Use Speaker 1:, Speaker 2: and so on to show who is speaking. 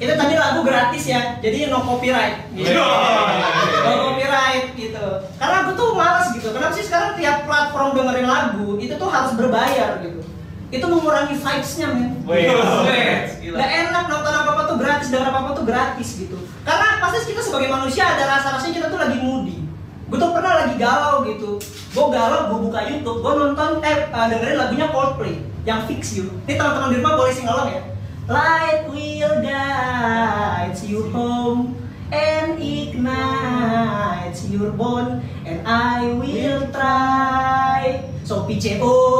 Speaker 1: itu tadi lagu gratis ya, jadi no copyright. Gitu. no copyright gitu. Karena aku tuh malas gitu. Kenapa sih sekarang tiap platform dengerin lagu itu tuh harus berbayar gitu? Itu mengurangi vibes-nya men.
Speaker 2: Wih,
Speaker 3: Gila.
Speaker 1: Gak enak nonton apa apa tuh gratis, denger apa apa tuh gratis gitu. Karena pasti kita sebagai manusia ada rasa-rasanya kita tuh lagi moody. Gue tuh pernah lagi galau gitu. Gue galau, gue buka YouTube, gue nonton eh uh, dengerin lagunya Coldplay yang Fix You. Ini teman-teman di rumah boleh sing along ya. Light guide you home and ignite your bone and I will try. So P C O D